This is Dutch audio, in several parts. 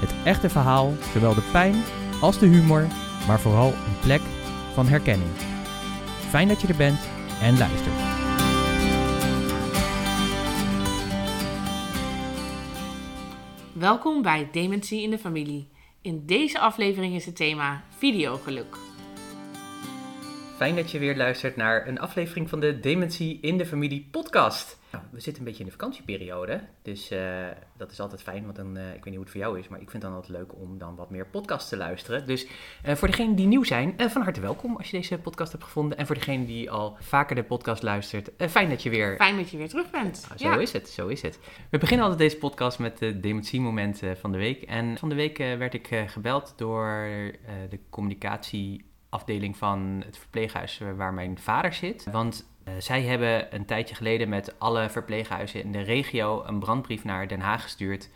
het echte verhaal, zowel de pijn als de humor, maar vooral een plek van herkenning. Fijn dat je er bent en luistert. Welkom bij Dementie in de Familie. In deze aflevering is het thema videogeluk. Fijn dat je weer luistert naar een aflevering van de Dementie in de Familie podcast. Nou, we zitten een beetje in de vakantieperiode, dus eh, dat is altijd fijn, want dan, eh, ik weet niet hoe het voor jou is, maar ik vind het dan altijd leuk om dan wat meer podcasts te luisteren. Dus eh, voor degenen die nieuw zijn, van harte welkom als je deze podcast hebt gevonden. En voor degene die al vaker de podcast luistert, fijn dat je weer... Fijn dat je weer terug bent. Nou, zo is het, zo is het. We beginnen altijd deze podcast met de dementiemomenten van de week. En van de week werd ik gebeld door de communicatieafdeling van het verpleeghuis waar mijn vader zit. Want zij hebben een tijdje geleden met alle verpleeghuizen in de regio een brandbrief naar Den Haag gestuurd.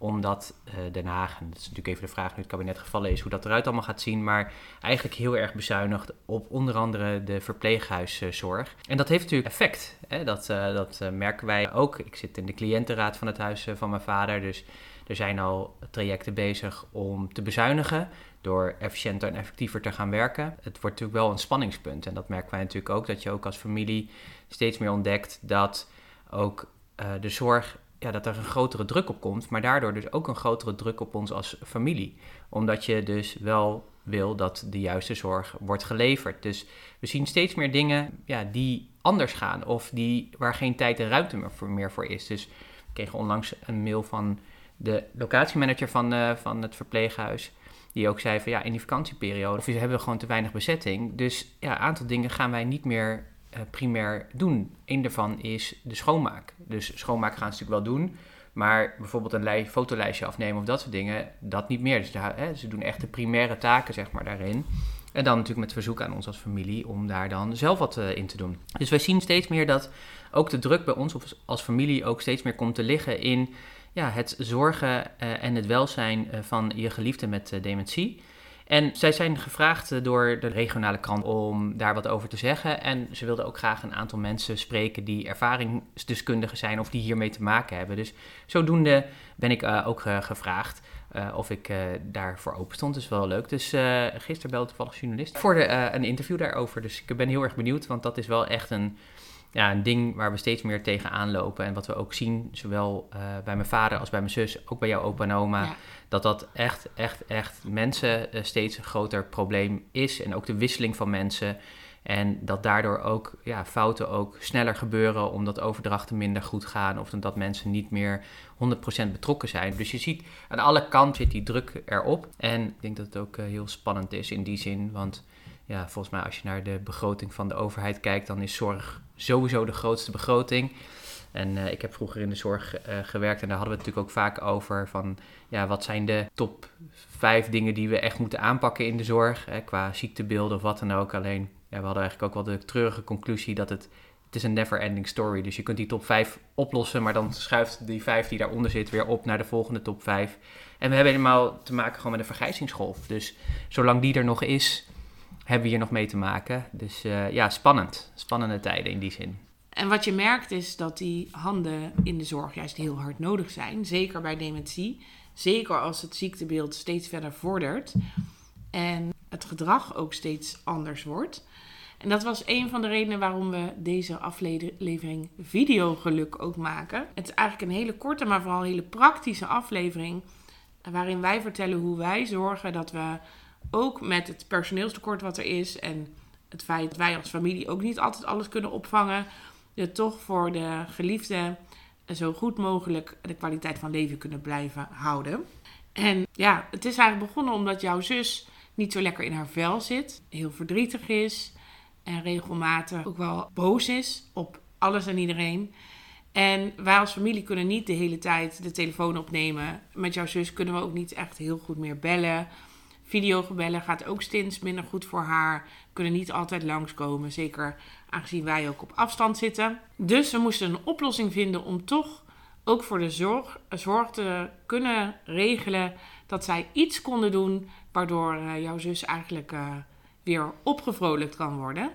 Omdat uh, Den Haag, en dat is natuurlijk even de vraag nu het kabinet gevallen is, hoe dat eruit allemaal gaat zien. Maar eigenlijk heel erg bezuinigd op onder andere de verpleeghuiszorg. En dat heeft natuurlijk effect. Hè? Dat, uh, dat merken wij ook. Ik zit in de cliëntenraad van het huis van mijn vader. Dus er zijn al trajecten bezig om te bezuinigen door efficiënter en effectiever te gaan werken. Het wordt natuurlijk wel een spanningspunt. En dat merken wij natuurlijk ook, dat je ook als familie steeds meer ontdekt dat ook uh, de zorg, ja, dat er een grotere druk op komt, maar daardoor dus ook een grotere druk op ons als familie. Omdat je dus wel wil dat de juiste zorg wordt geleverd. Dus we zien steeds meer dingen ja, die anders gaan of die, waar geen tijd en ruimte meer voor, meer voor is. Dus we kregen onlangs een mail van de locatiemanager van, uh, van het verpleeghuis. Die ook zei van ja, in die vakantieperiode we hebben we gewoon te weinig bezetting. Dus ja, een aantal dingen gaan wij niet meer uh, primair doen. Eén daarvan is de schoonmaak. Dus schoonmaak gaan ze natuurlijk wel doen. Maar bijvoorbeeld een fotolijstje afnemen of dat soort dingen, dat niet meer. Dus hè, ze doen echt de primaire taken zeg maar daarin. En dan natuurlijk met verzoek aan ons als familie om daar dan zelf wat uh, in te doen. Dus wij zien steeds meer dat ook de druk bij ons als familie ook steeds meer komt te liggen in ja, het zorgen uh, en het welzijn uh, van je geliefde met uh, dementie. En zij zijn gevraagd door de regionale krant om daar wat over te zeggen. En ze wilden ook graag een aantal mensen spreken die ervaringsdeskundigen zijn of die hiermee te maken hebben. Dus zodoende ben ik ook gevraagd. of ik daarvoor open stond. Is wel leuk. Dus gisteren belde toevallig journalist voor de, een interview daarover. Dus ik ben heel erg benieuwd, want dat is wel echt een, ja, een ding waar we steeds meer tegenaan lopen. En wat we ook zien, zowel uh, bij mijn vader als bij mijn zus, ook bij jouw opa en oma, ja. dat dat echt, echt, echt mensen uh, steeds een groter probleem is. En ook de wisseling van mensen. En dat daardoor ook ja, fouten ook sneller gebeuren, omdat overdrachten minder goed gaan. Of dat mensen niet meer 100% betrokken zijn. Dus je ziet aan alle kanten zit die druk erop. En ik denk dat het ook uh, heel spannend is in die zin, want ja, volgens mij als je naar de begroting van de overheid kijkt, dan is zorg sowieso de grootste begroting. En uh, ik heb vroeger in de zorg uh, gewerkt en daar hadden we het natuurlijk ook vaak over van ja, wat zijn de top vijf dingen die we echt moeten aanpakken in de zorg, hè, qua ziektebeelden of wat dan ook. Alleen, ja, we hadden eigenlijk ook wel de treurige conclusie dat het, het is een never ending story. Dus je kunt die top vijf oplossen, maar dan schuift die vijf die daaronder zit weer op naar de volgende top vijf. En we hebben helemaal te maken gewoon met een vergrijzingsgolf. Dus zolang die er nog is, hebben we hier nog mee te maken. Dus uh, ja, spannend. Spannende tijden in die zin. En wat je merkt is dat die handen in de zorg juist heel hard nodig zijn. Zeker bij dementie. Zeker als het ziektebeeld steeds verder vordert. En het gedrag ook steeds anders wordt. En dat was een van de redenen waarom we deze aflevering videogeluk ook maken. Het is eigenlijk een hele korte, maar vooral hele praktische aflevering. Waarin wij vertellen hoe wij zorgen dat we ook met het personeelstekort wat er is en het feit dat wij als familie ook niet altijd alles kunnen opvangen, je toch voor de geliefde zo goed mogelijk de kwaliteit van leven kunnen blijven houden. En ja, het is eigenlijk begonnen omdat jouw zus niet zo lekker in haar vel zit, heel verdrietig is en regelmatig ook wel boos is op alles en iedereen. En wij als familie kunnen niet de hele tijd de telefoon opnemen. Met jouw zus kunnen we ook niet echt heel goed meer bellen Videogebellen gaat ook steeds minder goed voor haar. Kunnen niet altijd langskomen. Zeker aangezien wij ook op afstand zitten. Dus we moesten een oplossing vinden om toch ook voor de zorg, zorg te kunnen regelen dat zij iets konden doen waardoor uh, jouw zus eigenlijk uh, weer opgevrolijkt kan worden.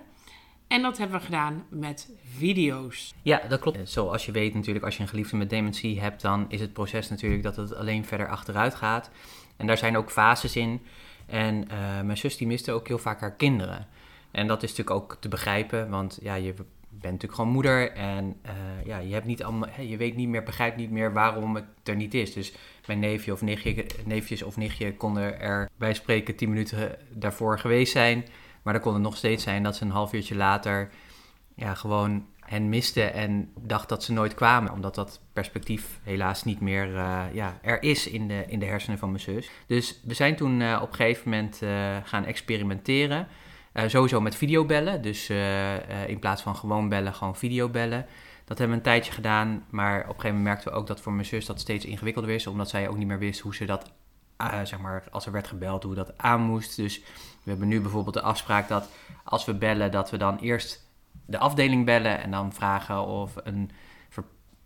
En dat hebben we gedaan met video's. Ja, dat klopt. Zoals je weet natuurlijk, als je een geliefde met dementie hebt, dan is het proces natuurlijk dat het alleen verder achteruit gaat. En daar zijn ook fases in. En uh, mijn zus die miste ook heel vaak haar kinderen. En dat is natuurlijk ook te begrijpen, want ja, je bent natuurlijk gewoon moeder en uh, ja, je, hebt niet allemaal, je weet niet meer, begrijpt niet meer waarom het er niet is. Dus mijn neefje of nichtje, neefjes of nichtje konden er bij spreken tien minuten daarvoor geweest zijn. Maar dan kon het nog steeds zijn dat ze een half uurtje later ja, gewoon hen miste en dacht dat ze nooit kwamen. Omdat dat perspectief helaas niet meer uh, ja, er is in de, in de hersenen van mijn zus. Dus we zijn toen uh, op een gegeven moment uh, gaan experimenteren. sowieso met videobellen. Dus in plaats van gewoon bellen, gewoon videobellen. Dat hebben we een tijdje gedaan. Maar op een gegeven moment merkten we ook dat voor mijn zus dat steeds ingewikkelder is. Omdat zij ook niet meer wist hoe ze dat, zeg maar, als er werd gebeld, hoe dat aan moest. Dus we hebben nu bijvoorbeeld de afspraak dat als we bellen, dat we dan eerst de afdeling bellen en dan vragen of een,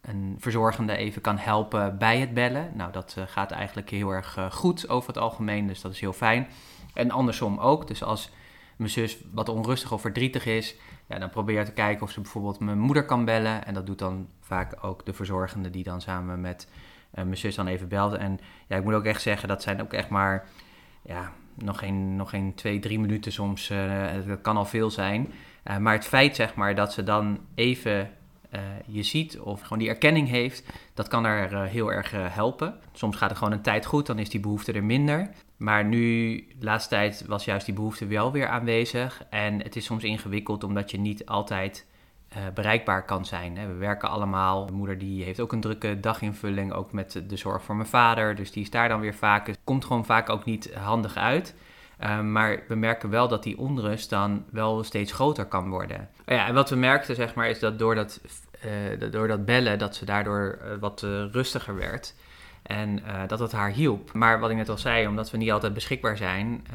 een verzorgende even kan helpen bij het bellen. Nou, dat uh, gaat eigenlijk heel erg uh, goed over het algemeen, dus dat is heel fijn. En andersom ook, dus als mijn zus wat onrustig of verdrietig is, ja, dan probeer te kijken of ze bijvoorbeeld mijn moeder kan bellen. En dat doet dan vaak ook de verzorgende die dan samen met mijn zus dan even belt. En ja, ik moet ook echt zeggen, dat zijn ook echt maar ja, nog geen, nog geen twee, drie minuten soms. dat kan al veel zijn. Uh, maar het feit zeg maar, dat ze dan even je ziet of gewoon die erkenning heeft, dat kan uh, heel erg helpen. Soms gaat er gewoon een tijd goed, dan is die behoefte er minder. Maar nu, de laatste tijd, was juist die behoefte wel weer aanwezig. En het is soms ingewikkeld omdat je niet altijd bereikbaar kan zijn. We werken allemaal. Mijn moeder die heeft ook een drukke daginvulling, ook met de zorg voor mijn vader. Dus die is daar dan weer vaak. Het komt gewoon vaak ook niet handig uit. Ehm, maar we merken wel dat die onrust dan wel steeds groter kan worden. Oh ja, en wat we merkten, zeg maar, is dat door dat, uh, door dat bellen, dat ze daardoor uh, wat rustiger werd. En dat het haar hielp. Maar wat ik net al zei, omdat we niet altijd beschikbaar zijn,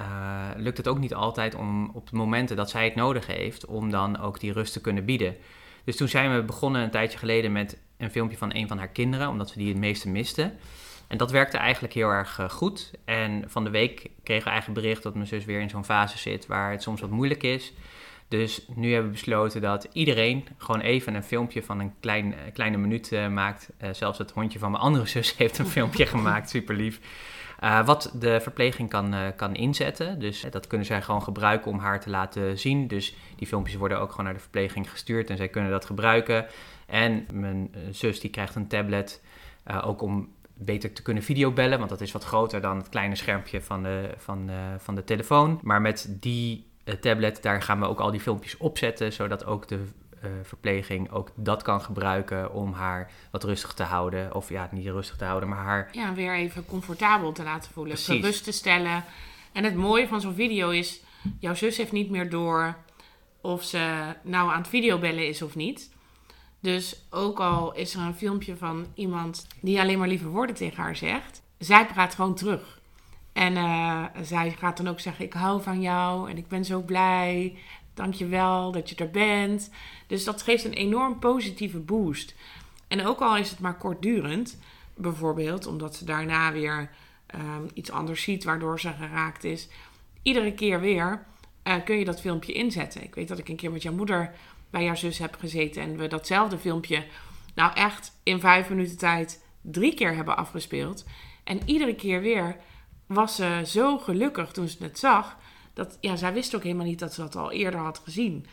lukt het ook niet altijd om op de momenten dat zij het nodig heeft, om dan ook die rust te kunnen bieden. Dus toen zijn we begonnen een tijdje geleden met een filmpje van een van haar kinderen, omdat we die het meeste misten. En dat werkte eigenlijk heel erg uh, goed. En van de week kregen we eigenlijk bericht dat mijn zus weer in zo'n fase zit waar het soms wat moeilijk is. Dus nu hebben we besloten dat iedereen gewoon even een filmpje van een klein, uh, kleine minuut uh, maakt. zelfs het hondje van mijn andere zus heeft een filmpje gemaakt, super lief. wat de verpleging kan, kan inzetten. Dus dat kunnen zij gewoon gebruiken om haar te laten zien. Dus die filmpjes worden ook gewoon naar de verpleging gestuurd en zij kunnen dat gebruiken. En mijn zus die krijgt een tablet ook om beter te kunnen videobellen, want dat is wat groter dan het kleine schermpje van de, van, van de telefoon. Maar met die tablet, daar gaan we ook al die filmpjes opzetten, zodat ook de uh, verpleging ook dat kan gebruiken om haar wat rustig te houden. Of ja, niet rustig te houden, maar haar... Ja, weer even comfortabel te laten voelen, rust te stellen. En het mooie van zo'n video is, jouw zus heeft niet meer door of ze nou aan het videobellen is of niet. Dus ook al is er een filmpje van iemand die alleen maar lieve woorden tegen haar zegt, zij praat gewoon terug. En uh, zij gaat dan ook zeggen: Ik hou van jou en ik ben zo blij. Dank je wel dat je er bent. Dus dat geeft een enorm positieve boost. En ook al is het maar kortdurend, bijvoorbeeld omdat ze daarna weer um, iets anders ziet waardoor ze geraakt is, iedere keer weer uh, kun je dat filmpje inzetten. Ik weet dat ik een keer met jouw moeder bij jouw zus heb gezeten en we datzelfde filmpje nou echt in vijf minuten tijd drie keer hebben afgespeeld. En iedere keer weer was ze zo gelukkig toen ze het zag. Dat ja, zij wist ook helemaal niet dat ze dat al eerder had gezien.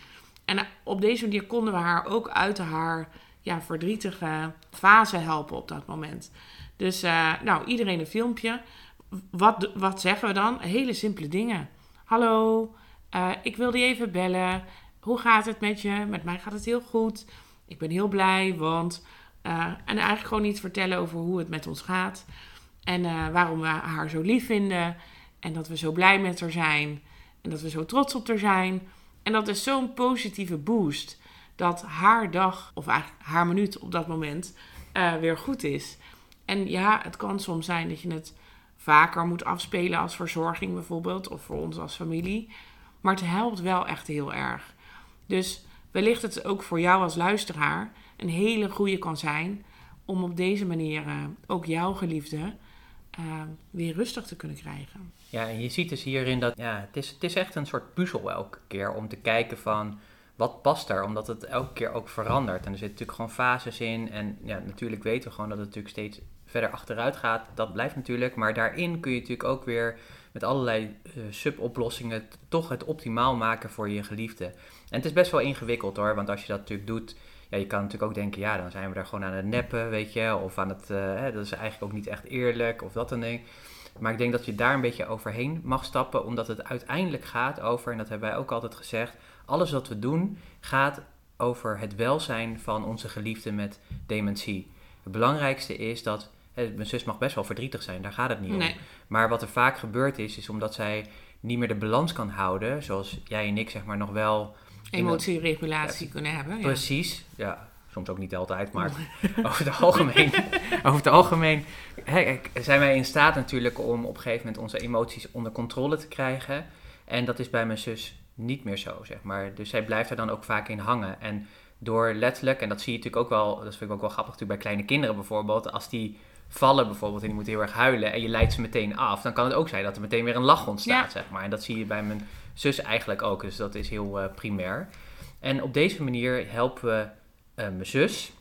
En eh, op deze manier konden we haar ook uit haar ja, verdrietige fase helpen op dat moment. Dus uh, nou, iedereen een filmpje. Wat, wat zeggen we dan? Hele simpele dingen. Hallo, uh, ik wilde je even bellen. Hoe gaat het met je? Met mij gaat het heel goed. Ik ben heel blij, want. En eigenlijk gewoon iets vertellen over hoe het met ons gaat. En uh, waarom we haar zo lief vinden. En dat we zo blij met haar zijn. En dat we zo trots op haar zijn. En dat is zo'n positieve boost. Dat haar dag, of eigenlijk haar minuut op dat moment, uh, weer goed is. En ja, het kan soms zijn dat je het vaker moet afspelen als verzorging bijvoorbeeld, of voor ons als familie. Maar het helpt wel echt heel erg. Dus wellicht het ook voor jou als luisteraar een hele goede kan zijn om op deze manier uh, ook jouw geliefde uh, weer rustig te kunnen krijgen. Ja, en je ziet dus hierin dat ja, het, is, het is echt een soort puzzel elke keer om te kijken van wat past er, omdat het elke keer ook verandert. En er zitten natuurlijk gewoon fases in. En ja, natuurlijk weten we gewoon dat het natuurlijk steeds verder achteruit gaat. Dat blijft natuurlijk. Maar daarin kun je natuurlijk ook weer met allerlei uh, suboplossingen toch het optimaal maken voor je geliefde. En het is best wel ingewikkeld hoor, want als je dat natuurlijk doet, ja, je kan natuurlijk ook denken, ja, dan zijn we daar gewoon aan het neppen, weet je, of aan het, hè, dat is eigenlijk ook niet echt eerlijk, of dat dan ding. Maar ik denk dat je daar een beetje overheen mag stappen, omdat het uiteindelijk gaat over, en dat hebben wij ook altijd gezegd, alles wat we doen gaat over het welzijn van onze geliefde met dementie. Het belangrijkste is dat mijn zus mag best wel verdrietig zijn, daar gaat het niet om. Maar wat er vaak gebeurd is, is omdat zij niet meer de balans kan houden, zoals jij en ik zeg maar nog wel... Emotieregulatie kunnen hebben. Ja. Precies, ja. Soms ook niet altijd, maar over het algemeen, over het algemeen hè, zijn wij in staat natuurlijk om op een gegeven moment onze emoties onder controle te krijgen. En dat is bij mijn zus niet meer zo, zeg maar. Dus zij blijft er dan ook vaak in hangen. En door letterlijk, en dat zie je natuurlijk ook wel, dat vind ik ook wel grappig natuurlijk bij kleine kinderen bijvoorbeeld, als die vallen bijvoorbeeld en die moeten heel erg huilen en je leidt ze meteen af, dan kan het ook zijn dat er meteen weer een lach ontstaat, zeg maar. En dat zie je bij mijn zus eigenlijk ook, dus dat is heel uh, primair. En op deze manier helpen we uh, mijn zus.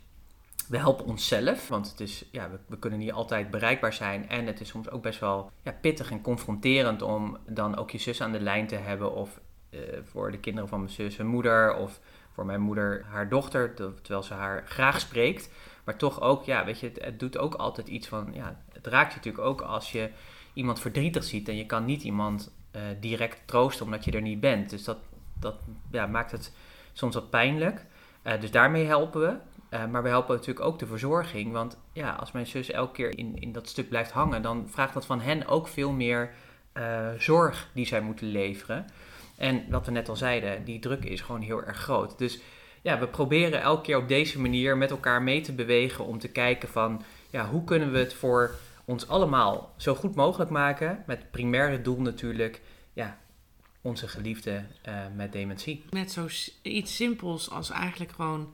We helpen onszelf, want het is, ja, we, we, kunnen niet altijd bereikbaar zijn. En het is soms ook best wel ja, pittig en confronterend om dan ook je zus aan de lijn te hebben. Of uh, voor de kinderen van mijn zus hun moeder. Of voor mijn moeder haar dochter, terwijl ze haar graag spreekt. Maar toch ook, ja, weet je, het, het, doet ook altijd iets van, ja, het raakt je natuurlijk ook als je iemand verdrietig ziet en je kan niet iemand uh, direct troosten omdat je er niet bent. Dus dat, dat ja, maakt het soms wat pijnlijk. Uh, dus daarmee helpen we. Uh, maar we helpen natuurlijk ook de verzorging. Want ja, als mijn zus elke keer in, in dat stuk blijft hangen, dan vraagt dat van hen ook veel meer zorg die zij moeten leveren. En wat we net al zeiden, die druk is gewoon heel erg groot. Dus ja, we proberen elke keer op deze manier met elkaar mee te bewegen om te kijken van ja, hoe kunnen we het voor ons allemaal zo goed mogelijk maken. Met het primaire doel natuurlijk, ja, onze geliefde uh, met dementie. Met zoiets simpels als eigenlijk gewoon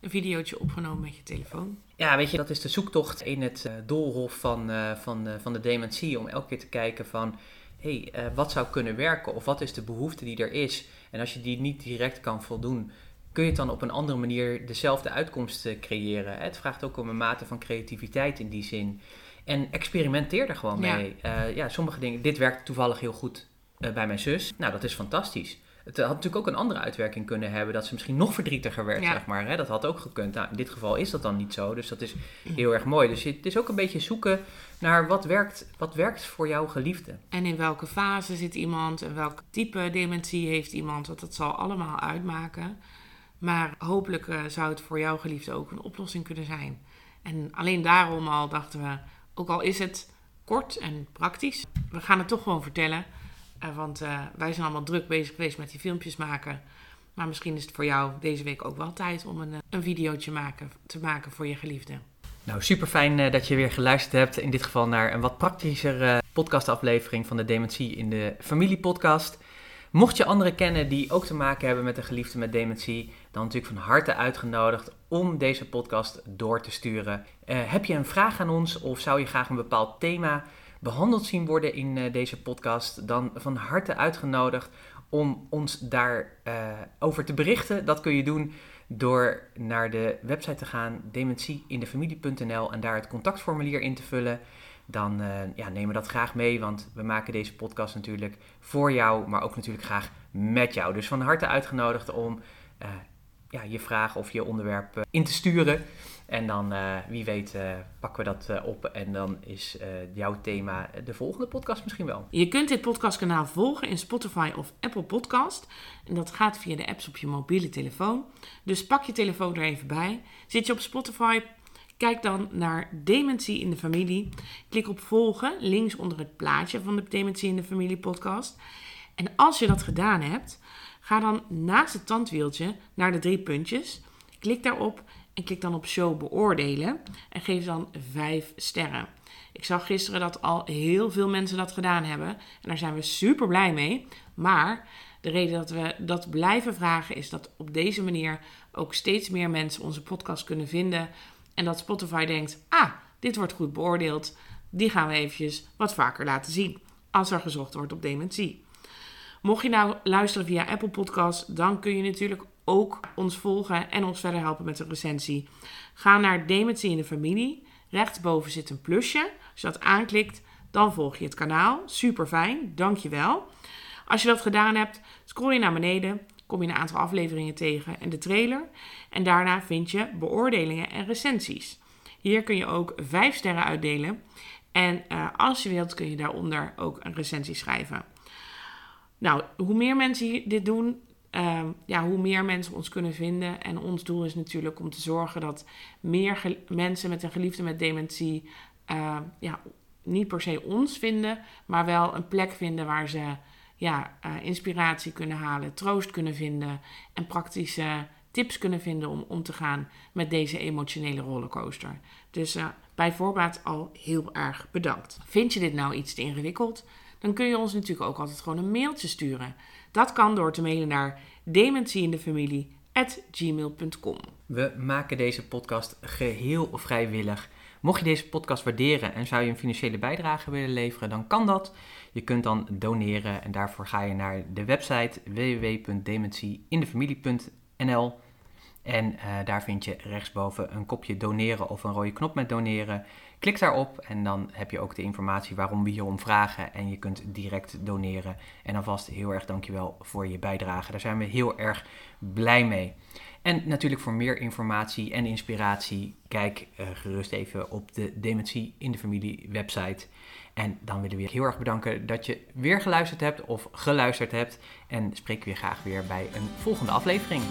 een videootje opgenomen met je telefoon. Ja, weet je, dat is de zoektocht in het uh, doolhof van, uh, van, van de dementie. Om elke keer te kijken van, hé, hey, wat zou kunnen werken? Of wat is de behoefte die er is? En als je die niet direct kan voldoen, kun je het dan op een andere manier dezelfde uitkomst creëren. Het vraagt ook om een mate van creativiteit in die zin. En experimenteer er gewoon mee. Ja, uh, ja sommige dingen, dit werkt toevallig heel goed uh, bij mijn zus. Nou, dat is fantastisch. Het had natuurlijk ook een andere uitwerking kunnen hebben, dat ze misschien nog verdrietiger werd, ja. zeg maar. Hè? Dat had ook gekund. Nou, in dit geval is dat dan niet zo, dus dat is heel erg mooi. Dus het is ook een beetje zoeken naar wat werkt, wat werkt voor jouw geliefde. En in welke fase zit iemand en welk type dementie heeft iemand, want dat zal allemaal uitmaken. Maar hopelijk uh, zou het voor jouw geliefde ook een oplossing kunnen zijn. En alleen daarom al dachten we, ook al is het kort en praktisch, we gaan het toch gewoon vertellen. Uh, want uh, wij zijn allemaal druk bezig geweest met die filmpjes maken. Maar misschien is het voor jou deze week ook wel tijd om een, een videootje maken, te maken voor je geliefde. Nou, super fijn dat je weer geluisterd hebt. In dit geval naar een wat praktischere podcastaflevering van de Dementie in de Familie Podcast. Mocht je anderen kennen die ook te maken hebben met een geliefde met dementie, dan natuurlijk van harte uitgenodigd om deze podcast door te sturen. Uh, heb je een vraag aan ons of zou je graag een bepaald thema behandeld zien worden in uh, deze podcast, dan van harte uitgenodigd om ons daarover uh, over te berichten. Dat kun je doen door naar de website te gaan, dementieindefamilie.nl en daar het contactformulier in te vullen dan uh, ja, nemen we dat graag mee. Want we maken deze podcast natuurlijk voor jou, maar ook natuurlijk graag met jou. Dus van harte uitgenodigd om uh, ja, je vraag of je onderwerp uh, in te sturen. En dan, wie weet, pakken we dat op. En dan is jouw thema de volgende podcast misschien wel. Je kunt dit podcastkanaal volgen in Spotify of Apple Podcast. En dat gaat via de apps op je mobiele telefoon. Dus pak je telefoon er even bij. Zit je op Spotify, Kijk dan naar Dementie in de Familie. Klik op volgen links onder het plaatje van de Dementie in de Familie podcast. En als je dat gedaan hebt, ga dan naast het tandwieltje naar de drie puntjes. Klik daarop en klik dan op show beoordelen en geef dan 5 sterren. Ik zag gisteren dat al heel veel mensen dat gedaan hebben. En daar zijn we super blij mee. Maar de reden dat we dat blijven vragen is dat op deze manier ook steeds meer mensen onze podcast kunnen vinden. En dat Spotify denkt: ah, dit wordt goed beoordeeld. Die gaan we eventjes wat vaker laten zien. Als er gezocht wordt op dementie. Mocht je nou luisteren via Apple Podcast, dan kun je natuurlijk ook ons volgen en ons verder helpen met een recensie. Ga naar Dementie in de Familie. Rechtsboven zit een plusje. Als je dat aanklikt, dan volg je het kanaal. Super fijn, dankjewel. Als je dat gedaan hebt, scroll je naar beneden, kom je een aantal afleveringen tegen en de trailer. En daarna vind je beoordelingen en recensies. Hier kun je ook 5 sterren uitdelen. En uh, als je wilt, kun je daaronder ook een recensie schrijven. Nou, hoe meer mensen dit doen, uh, ja, hoe meer mensen ons kunnen vinden. En ons doel is natuurlijk om te zorgen dat meer mensen met een geliefde met dementie uh, ja, niet per se ons vinden, maar wel een plek vinden waar ze ja, uh, inspiratie kunnen halen, troost kunnen vinden en praktische tips kunnen vinden om om te gaan met deze emotionele rollercoaster. Dus uh, bij voorbaat al heel erg bedankt. Vind je dit nou iets te ingewikkeld? Dan kun je ons natuurlijk ook altijd gewoon een mailtje sturen. Dat kan door te mailen naar dementieinDefamilie@gmail.com. We maken deze podcast geheel vrijwillig. Mocht je deze podcast waarderen en zou je een financiële bijdrage willen leveren, dan kan dat. Je kunt dan doneren en daarvoor ga je naar de website www.dementieinDefamilie.nl en uh, daar vind je rechtsboven een kopje doneren of een rode knop met doneren. Klik daarop en dan heb je ook de informatie waarom we hierom vragen. En je kunt direct doneren. En alvast heel erg dankjewel voor je bijdrage. Daar zijn we heel erg blij mee. En natuurlijk voor meer informatie en inspiratie, kijk uh, gerust even op de Dementie in de Familie website. En dan willen we je heel erg bedanken dat je weer geluisterd hebt of geluisterd hebt. En spreek weer graag weer bij een volgende aflevering.